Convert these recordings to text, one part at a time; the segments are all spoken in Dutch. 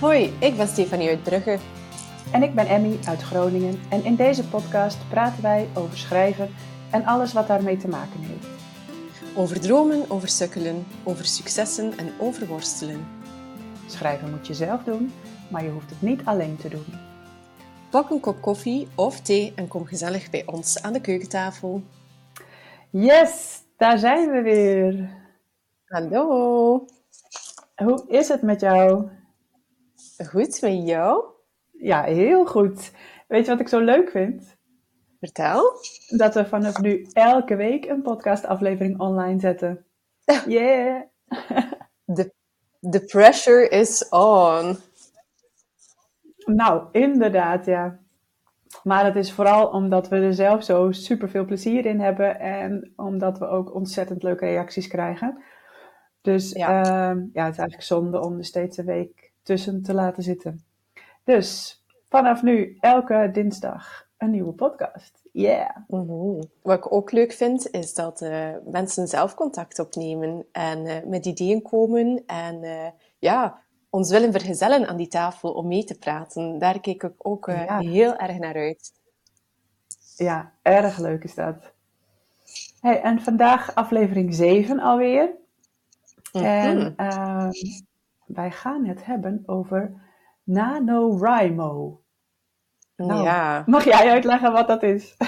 Hoi, ik ben Stefanie uit Brugge. En ik ben Emmy uit Groningen. En in deze podcast praten wij over schrijven en alles wat daarmee te maken heeft. Over dromen, over sukkelen, over successen en over worstelen. Schrijven moet je zelf doen, maar je hoeft het niet alleen te doen. Pak een kop koffie of thee en kom gezellig bij ons aan de keukentafel. Yes, daar zijn we weer. Hallo. Hoe is het met jou? Goed, met jou? Ja, heel goed. Weet je wat ik zo leuk vind? Vertel. Dat we vanaf nu elke week een podcastaflevering online zetten. Yeah! The, the pressure is on. Nou, inderdaad, ja. Maar het is vooral omdat we er zelf zo super veel plezier in hebben en omdat we ook ontzettend leuke reacties krijgen. Dus ja, ehm, ja het is eigenlijk zonde om er steeds een week tussen te laten zitten. Dus vanaf nu elke dinsdag een nieuwe podcast. Yeah. Mhm. Wat ik ook leuk vind, is dat uh, mensen zelf contact opnemen en uh, met ideeën komen en uh, ja, ons willen vergezellen aan die tafel om mee te praten. Daar kijk ik ook ja. heel erg naar uit. Ja, erg leuk is dat. Hey, en vandaag aflevering 7 alweer. Mm -hmm. En wij gaan het hebben over NaNoWriMo. Nou, ja. Mag jij uitleggen wat dat is?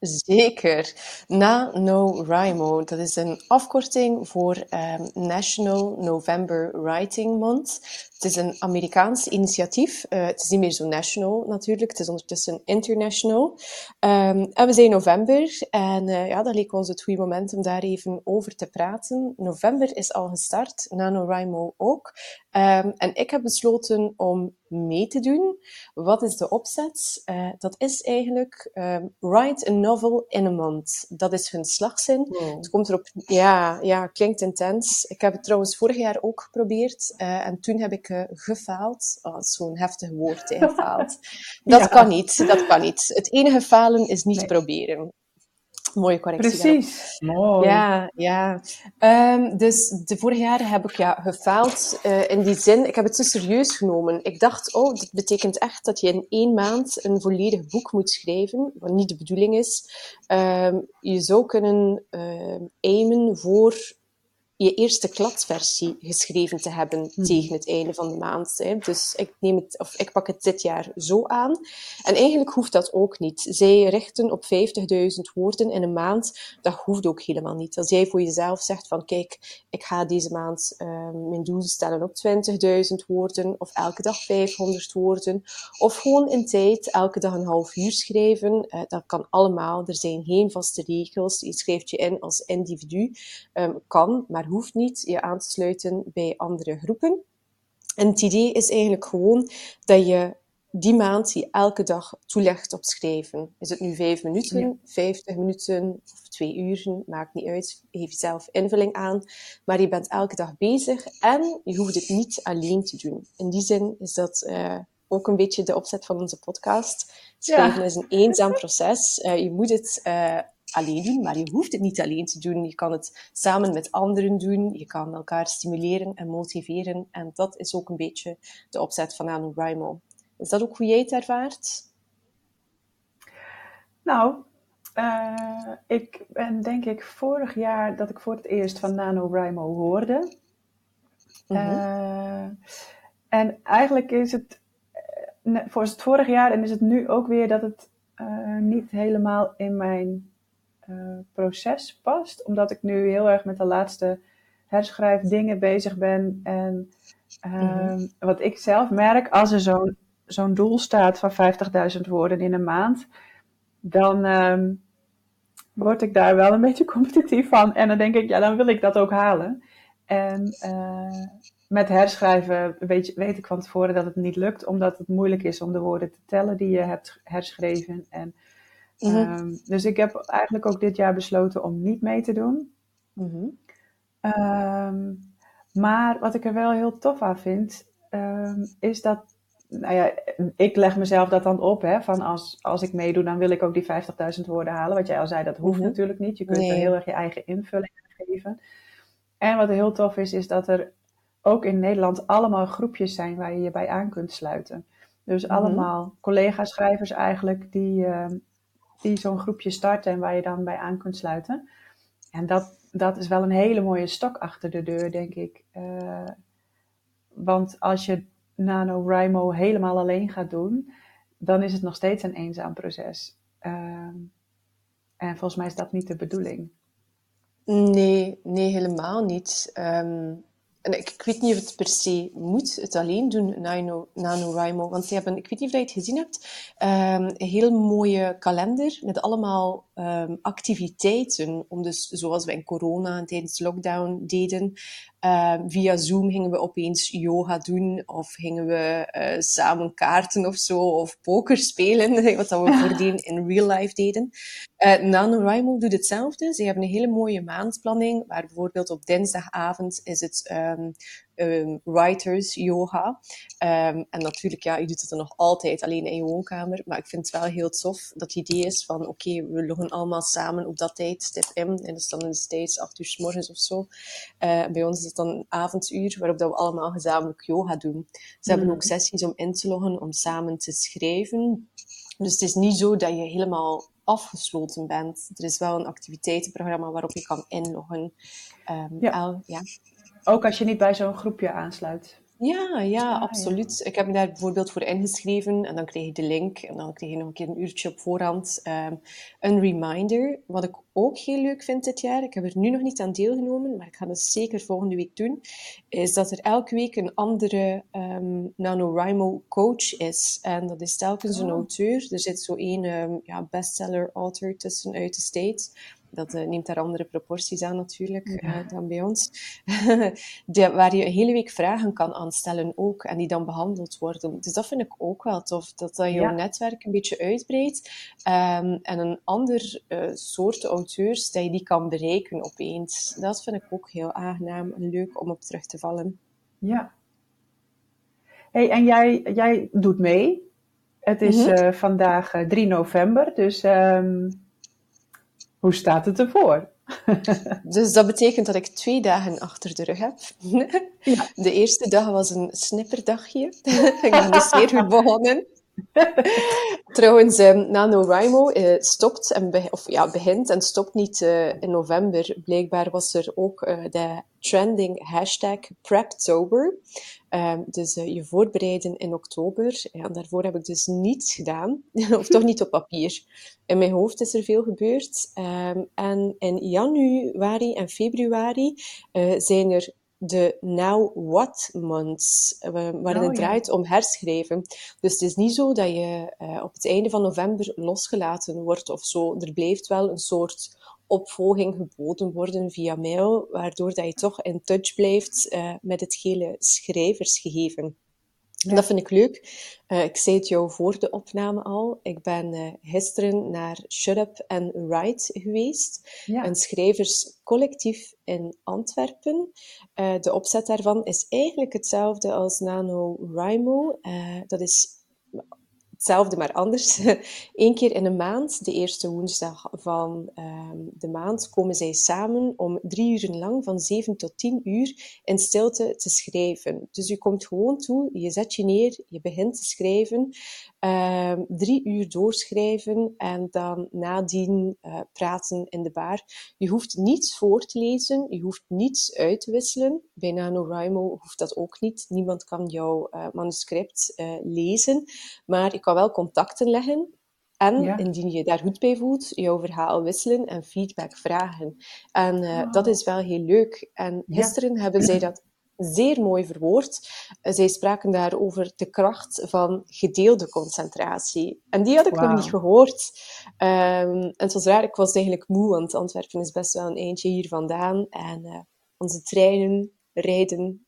Zeker. NaNoWriMo, dat is een afkorting voor um, National November Writing Month. Het is een Amerikaans initiatief. Uh, het is niet meer zo national natuurlijk, het is ondertussen international. Um, en we zijn november en uh, ja, dat leek ons het goede moment om daar even over te praten. November is al gestart, NaNoWriMo ook. Um, en ik heb besloten om mee te doen. Wat is de opzet? Uh, dat is eigenlijk um, write a novel in a month. Dat is hun slagzin. Wow. Het komt erop, ja, ja, klinkt intens. Ik heb het trouwens vorig jaar ook geprobeerd en toen heb ik uh, gefaald. Oh, zo'n heftig woord, hè, gefaald. Dat ja. kan niet, dat kan niet. Het enige falen is niet nee. proberen. Mooie correctie. Precies. Mooi. Ja, ja. Um, dus de vorige jaren heb ik ja, gefaald uh, in die zin. Ik heb het te serieus genomen. Ik dacht, oh, dit betekent echt dat je in één maand een volledig boek moet schrijven, wat niet de bedoeling is. Um, je zou kunnen uh, aimen voor je eerste kladversie geschreven te hebben hmm. tegen het einde van de maand. Hè. Dus ik, neem het, of ik pak het dit jaar zo aan. En eigenlijk hoeft dat ook niet. Zij richten op 50.000 woorden in een maand. Dat hoeft ook helemaal niet. Als jij voor jezelf zegt van kijk, ik ga deze maand uh, mijn doel stellen op 20.000 woorden of elke dag 500 woorden of gewoon in tijd elke dag een half uur schrijven. Uh, dat kan allemaal. Er zijn geen vaste regels. Je schrijft je in als individu. Um, kan, maar hoeft niet je aan te sluiten bij andere groepen. En het idee is eigenlijk gewoon dat je die maand die elke dag toelegt op schrijven. Is het nu vijf minuten, ja. vijftig minuten of twee uren, maakt niet uit. Geef zelf invulling aan. Maar je bent elke dag bezig en je hoeft het niet alleen te doen. In die zin is dat uh, ook een beetje de opzet van onze podcast. Schrijven ja. is een eenzaam proces. Uh, je moet het uh, alleen doen, maar je hoeft het niet alleen te doen. Je kan het samen met anderen doen. Je kan elkaar stimuleren en motiveren. En dat is ook een beetje de opzet van NaNoWriMo. Is dat ook hoe jij het ervaart? Nou, uh, ik ben denk ik vorig jaar dat ik voor het eerst van NaNoWriMo hoorde. Mm -hmm. uh, en eigenlijk is het voor het vorig jaar en is het nu ook weer dat het uh, niet helemaal in mijn proces past. Omdat ik nu heel erg met de laatste herschrijf dingen bezig ben. En uh, mm-hmm. wat ik zelf merk, als er zo'n zo'n doel staat van 50.000 woorden in een maand, dan um, word ik daar wel een beetje competitief van. En dan denk ik, ja, dan wil ik dat ook halen. En uh, met herschrijven weet, weet ik van tevoren dat het niet lukt, omdat het moeilijk is om de woorden te tellen die je hebt herschreven. En Mm-hmm. Um, dus ik heb eigenlijk ook dit jaar besloten om niet mee te doen. Mm-hmm. Um, maar wat ik er wel heel tof aan vind, um, is dat, nou ja, ik leg mezelf dat dan op, hè, van als, als ik meedoe, dan wil ik ook die 50.000 woorden halen. Wat jij al zei, dat hoeft mm-hmm. natuurlijk niet. Je kunt nee. er heel erg je eigen invulling aan geven. En wat heel tof is, is dat er ook in Nederland allemaal groepjes zijn waar je je bij aan kunt sluiten. Dus mhm. allemaal collega-schrijvers eigenlijk die, ehm, die zo'n groepje starten en waar je dan bij aan kunt sluiten. En dat, dat is wel een hele mooie stok achter de deur, denk ik. Uh, want als je NaNoWriMo helemaal alleen gaat doen, dan is het nog steeds een eenzaam proces. Uh, en volgens mij is dat niet de bedoeling. Nee, nee helemaal niet. Um, en ik, weet niet of het per se moet, het alleen doen, Nano, NaNoWriMo. Want ze hebben, ik weet niet of je het gezien hebt, um, een heel mooie kalender met allemaal um, activiteiten. Om dus, zoals we in corona en tijdens lockdown deden, uh, via Zoom gingen we opeens yoga doen, of gingen we uh, samen kaarten of zo, of poker spelen, wat dat we voordien in real life deden. Uh, NaNoWriMo doet hetzelfde. Ze hebben een hele mooie maandplanning, waar bijvoorbeeld op dinsdagavond is het um, um, writers yoga. Um, en natuurlijk, ja, je doet het dan nog altijd alleen in je woonkamer. Maar ik vind het wel heel tof dat het idee is van, oké, okay, we loggen allemaal samen op dat tijdstip in. En dat is dan in de States acht uur s morgens of zo. Uh, bij ons is het dan een avonduur waarop dat we allemaal gezamenlijk yoga doen. Ze hebben mm. ook sessies om in te loggen, om samen te schrijven. Dus het is niet zo dat je helemaal afgesloten bent. Er is wel een activiteitenprogramma waarop je kan inloggen. Um, ja. ja. Ook als je niet bij zo'n groepje aansluit. Ja, ja, absoluut. Ik heb me daar bijvoorbeeld voor ingeschreven en dan kreeg je de link en dan kreeg je nog een keer een uurtje op voorhand um, een reminder. Wat ik ook heel leuk vind dit jaar, ik heb er nu nog niet aan deelgenomen, maar ik ga dat zeker volgende week doen, is dat er elke week een andere um, NaNoWriMo coach is. En dat is telkens een oh. auteur. Er zit zo één um, ja, bestseller author tussen uit de States dat uh, neemt daar andere proporties aan natuurlijk uh, dan bij ons. de, waar je een hele week vragen kan aanstellen ook en die dan behandeld worden. Dus dat vind ik ook wel tof, dat dat jouw netwerk een beetje uitbreidt um, en een ander uh, soort auteurs, dat je die kan bereiken opeens. Dat vind ik ook heel aangenaam en leuk om op terug te vallen. Ja. Hey, en jij, jij doet mee. Het is mm -hmm. vandaag 3 november, dus... Um hoe staat het ervoor? dus dat betekent dat ik twee dagen achter de rug heb. Ja. De eerste dag was een snipperdagje. ik ben dus zeer goed begonnen. Trouwens, um, NaNoWriMo uh, stopt en of, ja, begint en stopt niet uh, in november. Blijkbaar was er ook uh, de trending hashtag Preptober. Um, dus je voorbereiden in oktober. Ja, daarvoor heb ik dus niets gedaan. of toch niet op papier. In mijn hoofd is er veel gebeurd. Um, en in januari en februari zijn er de Now What Months, uh, waarin het oh, draait om herschrijven. Dus het is niet zo dat je uh, op het einde van november losgelaten wordt of zo. Er blijft wel een soort opvolging geboden worden via mail, waardoor dat je toch in touch blijft uh, met het hele schrijversgegeven. Ja. Dat vind ik leuk. Uh, ik zei het jou voor de opname al. Ik ben uh, gisteren naar Shut Up and Write geweest. Ja. Een schrijverscollectief in Antwerpen. Uh, de opzet daarvan is eigenlijk hetzelfde als NaNoWriMo. dat is hetzelfde, maar anders. Eén keer in een maand, de eerste woensdag van um, de maand, komen zij samen om drie uur lang, van zeven tot tien uur, in stilte te schrijven. Dus je komt gewoon toe, je zet je neer, je begint te schrijven, um, drie uur doorschrijven en dan nadien uh, praten in de bar. Je hoeft niets voor te lezen, je hoeft niets uit te wisselen. Bij NaNoWriMo hoeft dat ook niet. Niemand kan jouw uh, manuscript uh, lezen, maar je kan wel contacten leggen en indien je daar goed bij voelt, jouw verhaal wisselen en feedback vragen. En uh, dat is wel heel leuk. En gisteren ja. hebben zij dat zeer mooi verwoord. Uh, zij spraken daar over de kracht van gedeelde concentratie. En die had ik wow. nog niet gehoord. Um, en het was raar, ik was eigenlijk moe, want Antwerpen is best wel een eindje hier vandaan. En uh, onze treinen rijden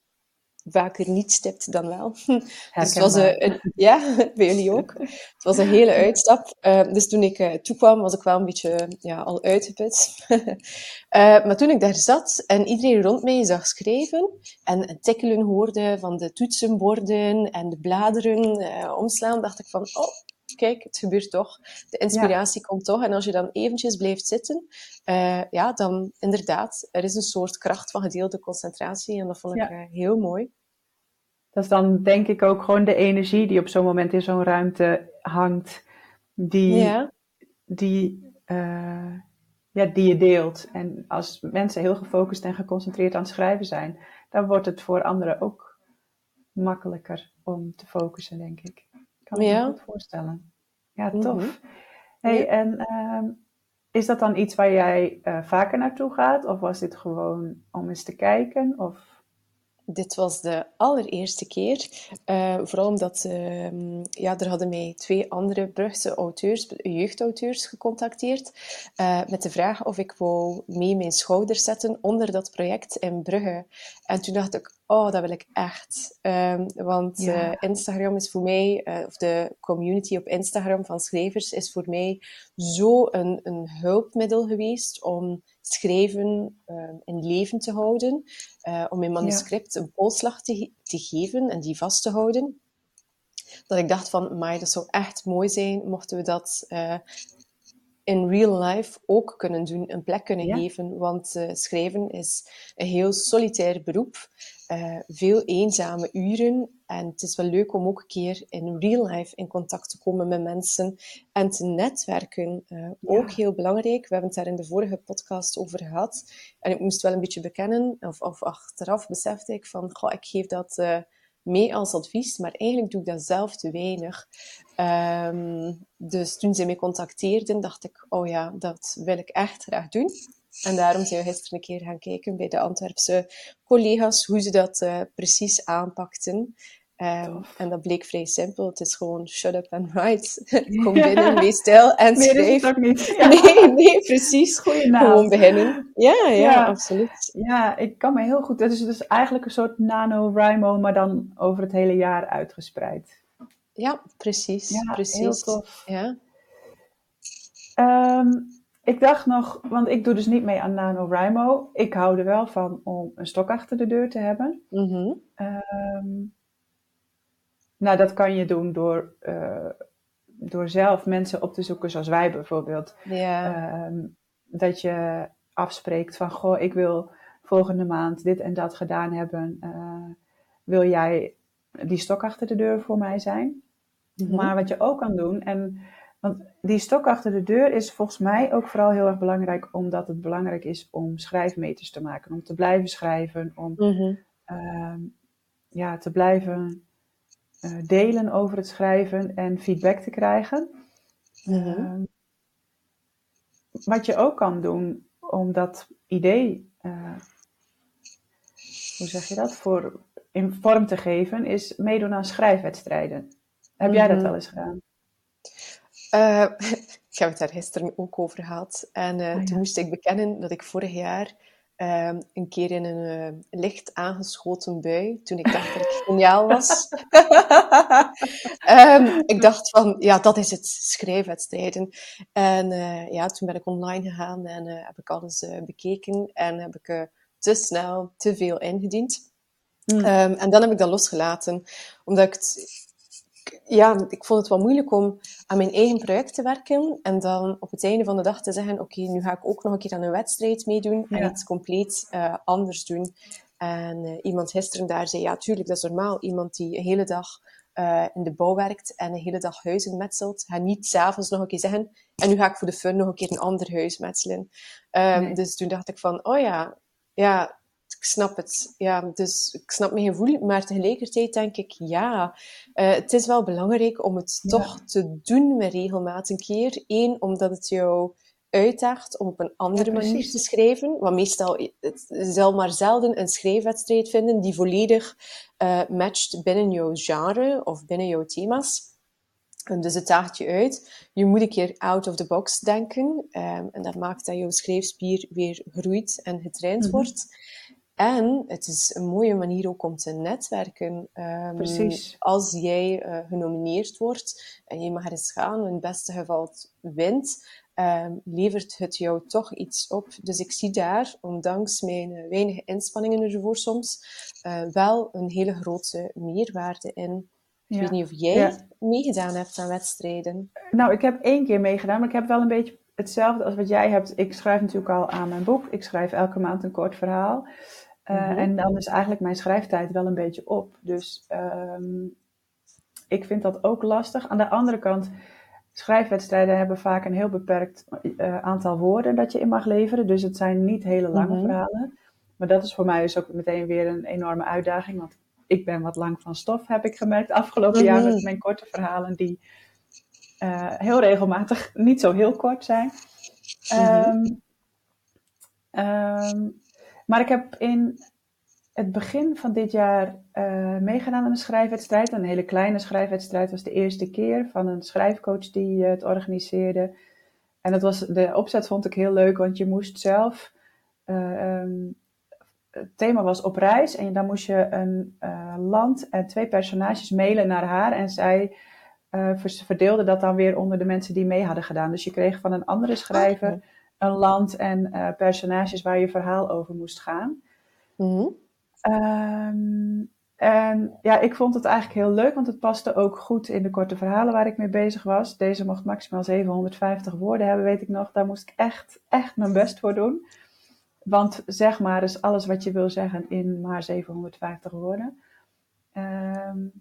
vaker niet stipt dan wel. Dus het was een, ja, bij jullie ook. Het was een hele uitstap. Uh, dus toen ik uh, toekwam, was ik wel een beetje ja, al uitgeput. uh, maar toen ik daar zat en iedereen rond mij zag schrijven en tikkelen hoorde van de toetsenborden en de bladeren omslaan, dacht ik van, oh, kijk, het gebeurt toch. De inspiratie komt toch. En als je dan eventjes blijft zitten, uh, ja, dan inderdaad, er is een soort kracht van gedeelde concentratie. En dat vond ik heel mooi. Dat is dan denk ik ook gewoon de energie die op zo'n moment in zo'n ruimte hangt. Die, ja. die, uh, ja, die je deelt. En als mensen heel gefocust en geconcentreerd aan het schrijven zijn, dan wordt het voor anderen ook makkelijker om te focussen, denk ik. Ik kan me ja. goed voorstellen. Ja, tof. Mhm. Hey, en uh, is dat dan iets waar jij uh, vaker naartoe gaat? Of was dit gewoon om eens te kijken? Of dit was de allereerste keer. Uh, vooral omdat uh, ja, er hadden mij twee andere Brugse auteurs, jeugdauteurs, gecontacteerd. Uh, met de vraag of ik wou mee mijn schouders zetten onder dat project in Brugge. En toen dacht ik, oh, dat wil ik echt. Um, want ja. Instagram is voor mij, of de community op Instagram van schrijvers, is voor mij zo een, een hulpmiddel geweest om schrijven uh, in leven te houden, uh, om mijn manuscript een polslag te, te, geven en die vast te houden. Dat ik dacht van, maar dat zou echt mooi zijn mochten we dat in real life ook kunnen doen, een plek kunnen geven. Want schrijven is een heel solitair beroep. Uh, veel eenzame uren. En het is wel leuk om ook een keer in real life in contact te komen met mensen en te netwerken. Uh, Ook heel belangrijk. We hebben het daar in de vorige podcast over gehad. En ik moest wel een beetje bekennen, of, of achteraf besefte ik van, goh, ik geef dat mee als advies, maar eigenlijk doe ik dat zelf te weinig. Um, dus toen ze mij contacteerden, dacht ik, oh ja, dat wil ik echt graag doen. En daarom zijn we gisteren een keer gaan kijken bij de Antwerpse collega's hoe ze dat uh, precies aanpakten. Um, en dat bleek vrij simpel. Het is gewoon shut up and write. Kom binnen, wees stil en schrijf. Nee, niet. Ja. nee, nee, precies. Gewoon beginnen. Ja, ja, ja, absoluut. Ja, ik kan me heel goed... Het is dus eigenlijk een soort nano-rimo, maar dan over het hele jaar uitgespreid. Ja, precies. Ja, precies. heel tof. Ja. Um, ik dacht nog, want ik doe dus niet mee aan NaNoWriMo. Ik hou er wel van om een stok achter de deur te hebben. Mm nou, dat kan je doen door, uh, door zelf mensen op te zoeken, zoals wij bijvoorbeeld. Yeah. Um, dat je afspreekt van, goh, ik wil volgende maand dit en dat gedaan hebben. Uh, wil jij die stok achter de deur voor mij zijn? Mm Maar wat je ook kan doen, en want die stok achter de deur is volgens mij ook vooral heel erg belangrijk, omdat het belangrijk is om schrijfmeters te maken. Om te blijven schrijven, om mm ja, te blijven delen over het schrijven en feedback te krijgen. Mm wat je ook kan doen om dat idee, uh, hoe zeg je dat, voor, in vorm te geven, is meedoen aan schrijfwedstrijden. Heb jij dat mhm. wel eens gedaan? Uh, ik heb het daar gisteren ook over gehad. En uh, toen moest ik bekennen dat ik vorig jaar uh, een keer in een uh, licht aangeschoten bui, toen ik dacht dat ik geniaal was. um, ik dacht van, ja, dat is het, schrijfwedstrijden. En ja, toen ben ik online gegaan en heb ik alles bekeken en heb ik te snel te veel ingediend. Mm. Um, en dan heb ik dat losgelaten, omdat ik het ja, ik vond het wel moeilijk om aan mijn eigen project te werken en dan op het einde van de dag te zeggen, oké, nu ga ik ook nog een keer aan een wedstrijd meedoen en iets compleet uh, anders doen. En uh, iemand gisteren daar zei, ja, tuurlijk, dat is normaal. Iemand die een hele dag uh, in de bouw werkt en een hele dag huizen metselt, gaat niet s'avonds nog een keer zeggen, en nu ga ik voor de fun nog een keer een ander huis metselen. Um, nee. Dus toen dacht ik van, oh ja, ja, ik snap het. Ja, dus ik snap mijn gevoel, maar tegelijkertijd denk ik, ja, uh, het is wel belangrijk om het ja. toch te doen met regelmaat een keer. Eén, omdat het jou uitdaagt om op een andere ja, manier te schrijven. Want meestal, het zal maar zelden een schrijfwedstrijd vinden die volledig uh, matcht binnen jouw genre of binnen jouw thema's. En dus het daagt je uit. Je moet een keer out of the box denken. Um, en dat maakt dat jouw schrijfspier weer groeit en getraind mm -hmm. wordt. En het is een mooie manier ook om te netwerken. Um, Precies. Als jij uh, genomineerd wordt en je mag er eens gaan, in het beste geval wint, um, levert het jou toch iets op. Dus ik zie daar, ondanks mijn uh, weinige inspanningen ervoor soms, uh, wel een hele grote meerwaarde in. Ik weet niet of jij meegedaan hebt aan wedstrijden. Nou, ik heb één keer meegedaan, maar ik heb wel een beetje hetzelfde als wat jij hebt. Ik schrijf natuurlijk al aan mijn boek. Ik schrijf elke maand een kort verhaal. Eh, mhm. En dan is eigenlijk mijn schrijftijd wel een beetje op. Dus ehm, ik vind dat ook lastig. Aan de andere kant, schrijfwedstrijden hebben vaak een heel beperkt uh, aantal woorden dat je in mag leveren. Dus het zijn niet hele lange mhm. verhalen. Maar dat is voor mij dus ook meteen weer een enorme uitdaging. Want ik ben wat lang van stof, heb ik gemerkt afgelopen jaar met mhm. mijn korte verhalen, die uh, heel regelmatig niet zo heel kort zijn. Um, um, maar ik heb in het begin van dit jaar uh, meegedaan aan een schrijfwedstrijd. Een hele kleine schrijfwedstrijd was de eerste keer van een schrijfcoach die uh, het organiseerde. En dat was, de opzet vond ik heel leuk, want je moest zelf. Um, het thema was op reis en dan moest je een uh, land en twee personages mailen naar haar. En zij verdeelde dat dan weer onder de mensen die mee hadden gedaan. Dus je kreeg van een andere schrijver oh een land en uh, personages waar je verhaal over moest gaan. Mm en ja, ik vond het eigenlijk heel leuk, want het paste ook goed in de korte verhalen waar ik mee bezig was. Deze mocht maximaal 750 woorden hebben, weet ik nog. Daar moest ik echt, echt mijn best voor doen. Want zeg maar is alles wat je wil zeggen in maar 750 woorden. Um,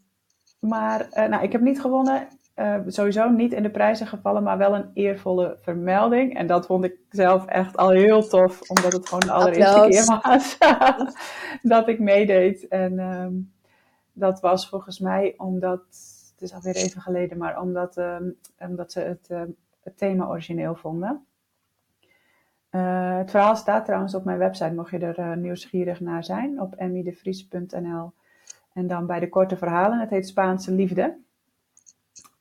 maar uh, nou, ik heb niet gewonnen. Uh, sowieso niet in de prijzen gevallen, maar wel een eervolle vermelding. En dat vond ik zelf echt al heel tof, omdat het gewoon de allereerste keer was dat ik meedeed. En um, dat was volgens mij omdat, het is alweer even geleden, maar omdat, um, omdat ze het, uh, het, thema origineel vonden. Uh, het verhaal staat trouwens op mijn website, mocht je er nieuwsgierig naar zijn, op emmydevries.nl. En dan bij de korte verhalen, het heet Spaanse Liefde.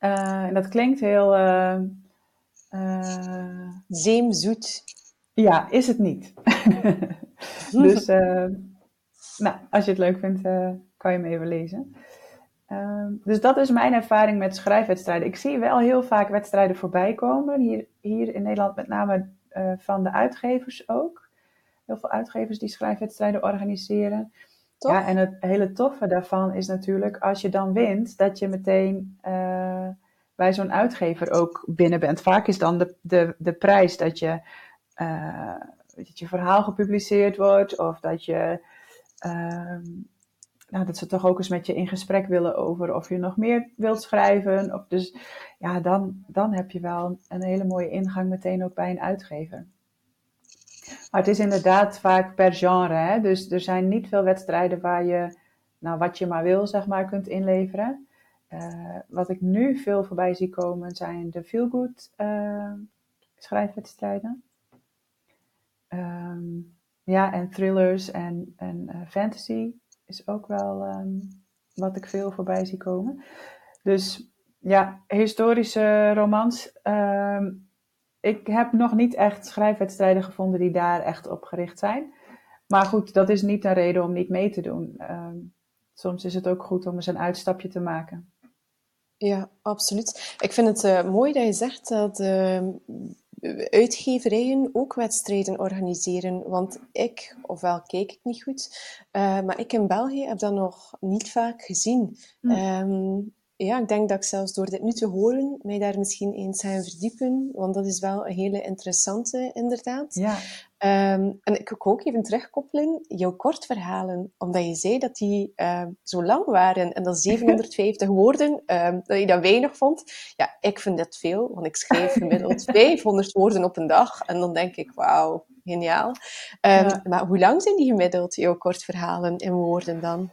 Uh, en dat klinkt heel. Uh, uh, Zeemzoet. Ja, is het niet. dus, nou, als je het leuk vindt, kan je hem even lezen. Ehm, dus dat is mijn ervaring met schrijfwedstrijden. Ik zie wel heel vaak wedstrijden voorbij komen. Hier, hier in Nederland met name van de uitgevers ook. Heel veel uitgevers die schrijfwedstrijden organiseren. Ja, en het hele toffe daarvan is natuurlijk als je dan wint, dat je meteen uh, bij zo'n uitgever ook binnen bent. Vaak is dan de, de, de prijs dat je, uh, dat je verhaal gepubliceerd wordt of dat je. Uh, nou, dat ze toch ook eens met je in gesprek willen over of je nog meer wilt schrijven. Of dus ja, dan, dan heb je wel een hele mooie ingang meteen ook bij een uitgever. Maar het is inderdaad vaak per genre. Hè? Dus er zijn niet veel wedstrijden waar je, nou, wat je maar wil, zeg maar, kunt inleveren. Uh, wat ik nu veel voorbij zie komen zijn de feel-good uh, schrijfwedstrijden. Um, ja, en thrillers en, en uh, fantasy is ook wel um, wat ik veel voorbij zie komen. Dus ja, historische romans. Um, ik heb nog niet echt schrijfwedstrijden gevonden die daar echt op gericht zijn. Maar goed, dat is niet een reden om niet mee te doen. Uh, soms is het ook goed om eens een uitstapje te maken. Ja, absoluut. Ik vind het uh, mooi dat je zegt dat uh, uitgeverijen ook wedstrijden organiseren. Want ik, ofwel kijk ik niet goed, uh, maar ik in België heb dat nog niet vaak gezien. Hm. Um, ja, ik denk dat ik zelfs door dit nu te horen, mij daar misschien eens ga verdiepen. Want dat is wel een hele interessante, inderdaad. Ja. Um, en ik wil ook even terugkoppelen, jouw kortverhalen. Omdat je zei dat die uh, zo lang waren en dat 750 woorden, um, dat je dat weinig vond. Ja, ik vind dat veel, want ik schrijf gemiddeld 500 woorden op een dag. En dan denk ik, wauw, geniaal. Um, ja. Maar hoe lang zijn die gemiddeld, jouw kortverhalen in woorden dan?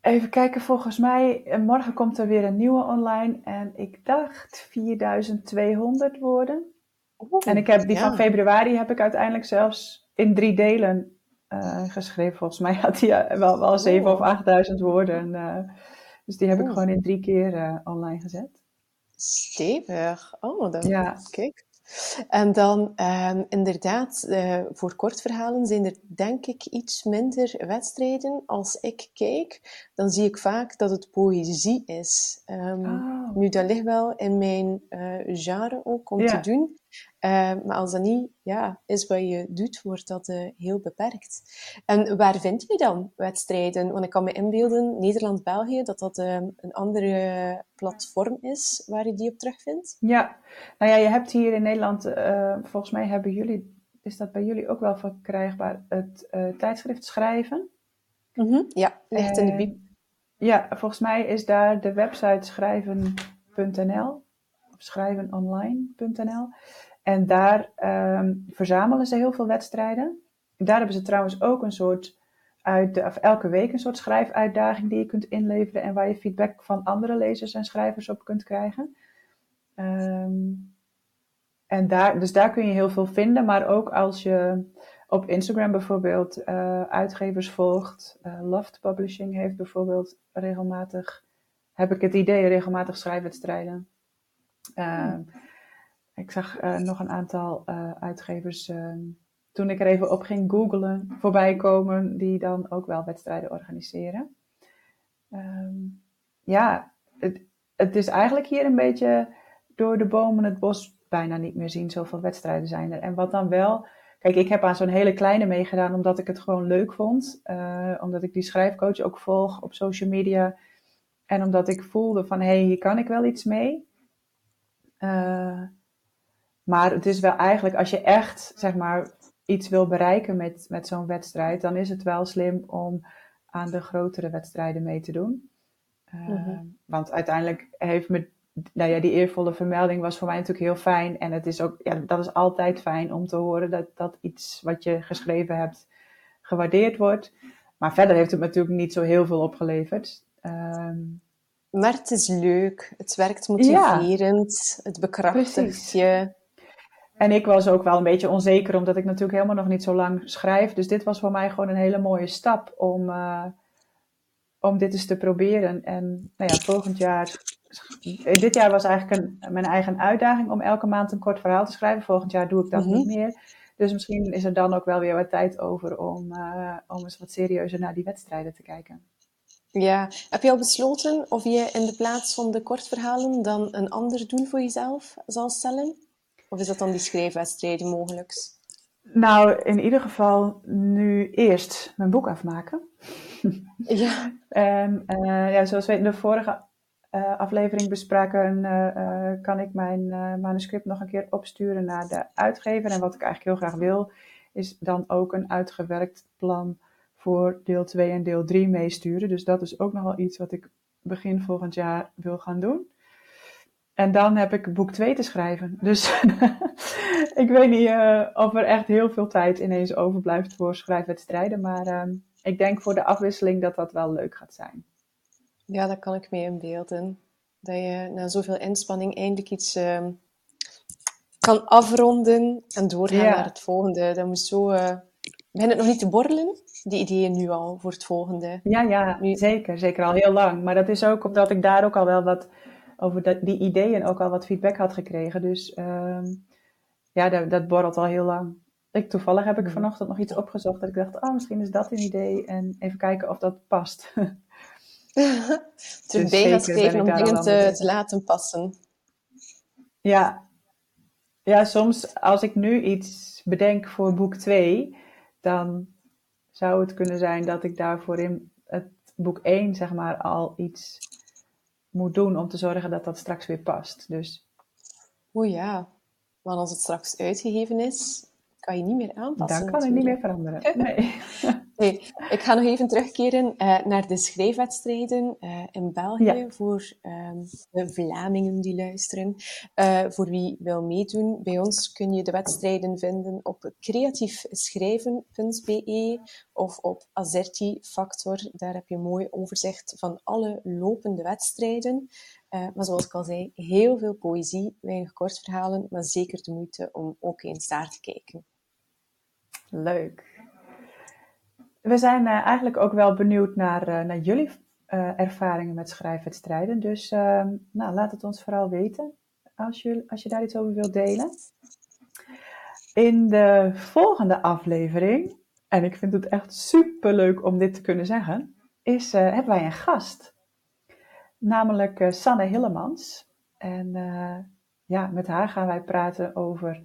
Even kijken, volgens mij, eh, morgen komt er weer een nieuwe online. En ik dacht 4200 woorden. en ik heb die van februari heb ik uiteindelijk zelfs in drie delen uh, geschreven. Volgens mij had hij eh, wel, wel 7 of 8000 woorden. Uh, dus die heb ik gewoon in drie keer uh, online gezet. Stevig. Oh, dat ja. kijk. En dan um, inderdaad, uh, voor kortverhalen zijn er denk ik iets minder wedstrijden. Als ik kijk, dan zie ik vaak dat het poëzie is. Um, oh. Nu, dat ligt wel in mijn uh, genre ook om te doen. Maar als dat niet ja, is wat je doet, wordt dat heel beperkt. En waar vind je dan wedstrijden? Want ik kan me inbeelden, Nederland-België, dat dat een andere platform is waar je die op terugvindt. Ja, nou ja, je hebt hier in Nederland, volgens mij hebben jullie is dat bij jullie ook wel verkrijgbaar, het tijdschrift schrijven. Mhm. Ja, echt in de. Ja, volgens mij is daar de website schrijven.nl schrijvenonline.nl. En daar ehm, verzamelen ze heel veel wedstrijden. Daar hebben ze trouwens ook een soort, uit of elke week een soort schrijfuitdaging die je kunt inleveren en waar je feedback van andere lezers en schrijvers op kunt krijgen. Um, en daar, dus daar kun je heel veel vinden. Maar ook als je op Instagram bijvoorbeeld uh, uitgevers volgt. Uh, Loft Publishing heeft bijvoorbeeld regelmatig, heb ik het idee, regelmatig schrijfwedstrijden. Uh, ik zag nog een aantal uitgevers, toen ik er even op ging googlen, voorbij komen, die dan ook wel wedstrijden organiseren. Ehm, ja, het, het is eigenlijk hier een beetje door de bomen het bos bijna niet meer zien. Zoveel wedstrijden zijn er. En wat dan wel. Kijk, ik heb aan zo'n hele kleine meegedaan omdat ik het gewoon leuk vond. Omdat ik die schrijfcoach ook volg op social media. En omdat ik voelde van, hé, hey, hier kan ik wel iets mee. Uh, maar het is wel eigenlijk, als je echt, zeg maar, iets wil bereiken met, met zo'n wedstrijd, dan is het wel slim om aan de grotere wedstrijden mee te doen. Uh, mm -hmm. Want uiteindelijk heeft me nou ja, die eervolle vermelding was voor mij natuurlijk heel fijn. En het is ook, ja, dat is altijd fijn om te horen dat, dat iets wat je geschreven hebt gewaardeerd wordt. Maar verder heeft het natuurlijk niet zo heel veel opgeleverd. Um, maar het is leuk, het werkt motiverend, ja, het bekrachtigt je. En ik was ook wel een beetje onzeker, omdat ik natuurlijk helemaal nog niet zo lang schrijf. Dus dit was voor mij gewoon een hele mooie stap om, uh, om dit eens te proberen. En nou ja, volgend jaar dit jaar was eigenlijk een, mijn eigen uitdaging om elke maand een kort verhaal te schrijven. Volgend jaar doe ik dat niet mhm. meer. Dus misschien is er dan ook wel weer wat tijd over om, uh, om eens wat serieuzer naar die wedstrijden te kijken. Ja, heb je al besloten of je in de plaats van de kortverhalen dan een ander doel voor jezelf zal stellen? Of is dat dan die schrijfwedstrijden mogelijk? Nou, in ieder geval nu eerst mijn boek afmaken. Ja. en uh, ja, zoals we in de vorige uh, aflevering bespraken, uh, kan ik mijn manuscript nog een keer opsturen naar de uitgever. En wat ik eigenlijk heel graag wil, is dan ook een uitgewerkt plan voor deel 2 en deel 3 meesturen. Dus dat is ook nogal iets wat ik begin volgend jaar wil gaan doen. En dan heb ik boek 2 te schrijven. Dus ik weet niet of er echt heel veel tijd ineens overblijft voor schrijfwedstrijden. Maar ehm, ik denk voor de afwisseling dat dat wel leuk gaat zijn. Ja, dat kan ik me inbeelden. Dat je na zoveel inspanning eindelijk iets uh, kan afronden en doorgaan naar het volgende. Dat moet zo... Uh, begint het nog niet te borrelen, die ideeën nu al voor het volgende? Ja, ja, nu... zeker. Zeker al heel lang. Maar dat is ook omdat ik daar ook al wel wat over dat, die ideeën ook al wat feedback had gekregen. Dus uh, ja, dat, dat borrelt al heel lang. Ik, toevallig heb ik mm. vanochtend nog iets opgezocht dat ik dacht, oh, misschien is dat een idee. En even kijken of dat past. terug dus had gekregen om dingen te, te, laten passen. Ja. ja, soms als ik nu iets bedenk voor boek 2, dan zou het kunnen zijn dat ik daarvoor in het boek 1 zeg maar al iets moet doen om te zorgen dat dat straks weer past. Dus... Oeh ja, want als het straks uitgegeven is, kan je niet meer aanpassen. Dan kan ik niet meer veranderen. Nee. Ik ga nog even terugkeren uh, naar de schrijfwedstrijden uh, in België ja. voor um, de Vlamingen die luisteren. Uh, voor wie wil meedoen, bij ons kun je de wedstrijden vinden op creatiefschrijven.be of op Azerti Factor. Daar heb je een mooi overzicht van alle lopende wedstrijden. maar zoals ik al zei, heel veel poëzie, weinig kortverhalen, maar zeker de moeite om ook eens daar te kijken. Leuk. We zijn uh, eigenlijk ook wel benieuwd naar, uh, naar jullie uh, ervaringen met schrijfwedstrijden. Dus ehm, nou, laat het ons vooral weten als je, als je daar iets over wilt delen. In de volgende aflevering, en ik vind het echt super leuk om dit te kunnen zeggen, is, hebben wij een gast. Namelijk Sanne Hillemans. En ja, met haar gaan wij praten over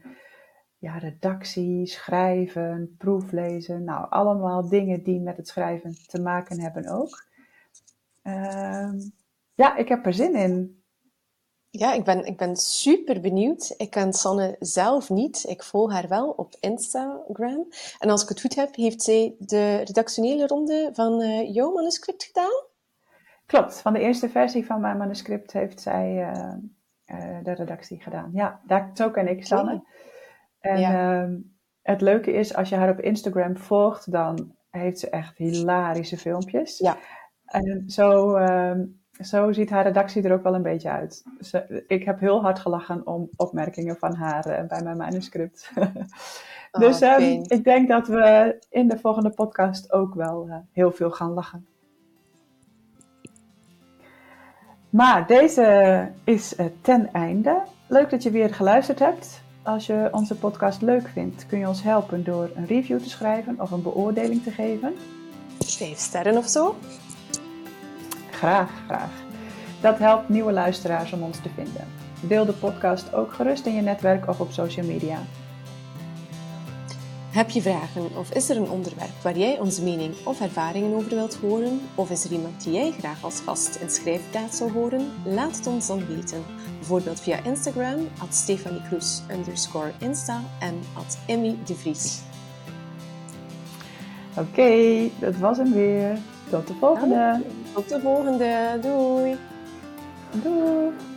ja, redactie, schrijven, proeflezen. Nou, allemaal dingen die met het schrijven te maken hebben ook. Ehm, ja, ik heb er zin in. Ja, ik ben, ik ben super benieuwd. Ik ken Sanne zelf niet. Ik volg haar wel op Instagram. En als ik het goed heb, heeft zij de redactionele ronde van uh, jouw manuscript gedaan? Klopt, van de eerste versie van mijn manuscript heeft zij uh, uh, de redactie gedaan. Ja, daar, zo ken ik Sanne. En ehm, het leuke is, als je haar op Instagram volgt, dan heeft ze echt hilarische filmpjes. Ja. En zo, ehm, zo ziet haar redactie er ook wel een beetje uit. ik heb heel hard gelachen om opmerkingen van haar uh, bij mijn manuscript. Oh, dus um, ik denk dat we in de volgende podcast ook wel uh, heel veel gaan lachen. Maar deze is uh, ten einde. Leuk dat je weer geluisterd hebt. Als je onze podcast leuk vindt, kun je ons helpen door een review te schrijven of een beoordeling te geven. Vijf sterren of zo? Graag, graag. Dat helpt nieuwe luisteraars om ons te vinden. Deel de podcast ook gerust in je netwerk of op social media. Heb je vragen of is er een onderwerp waar jij onze mening of ervaringen over wilt horen? Of is er iemand die jij graag als gast in Schrijfpraat zou horen? Laat het ons dan weten. Bijvoorbeeld via Instagram, at Stefanie Kroes underscore Insta en at Emmy de Vries. Oké, dat was hem weer. Tot de volgende. Tot de volgende. Doei. Doei.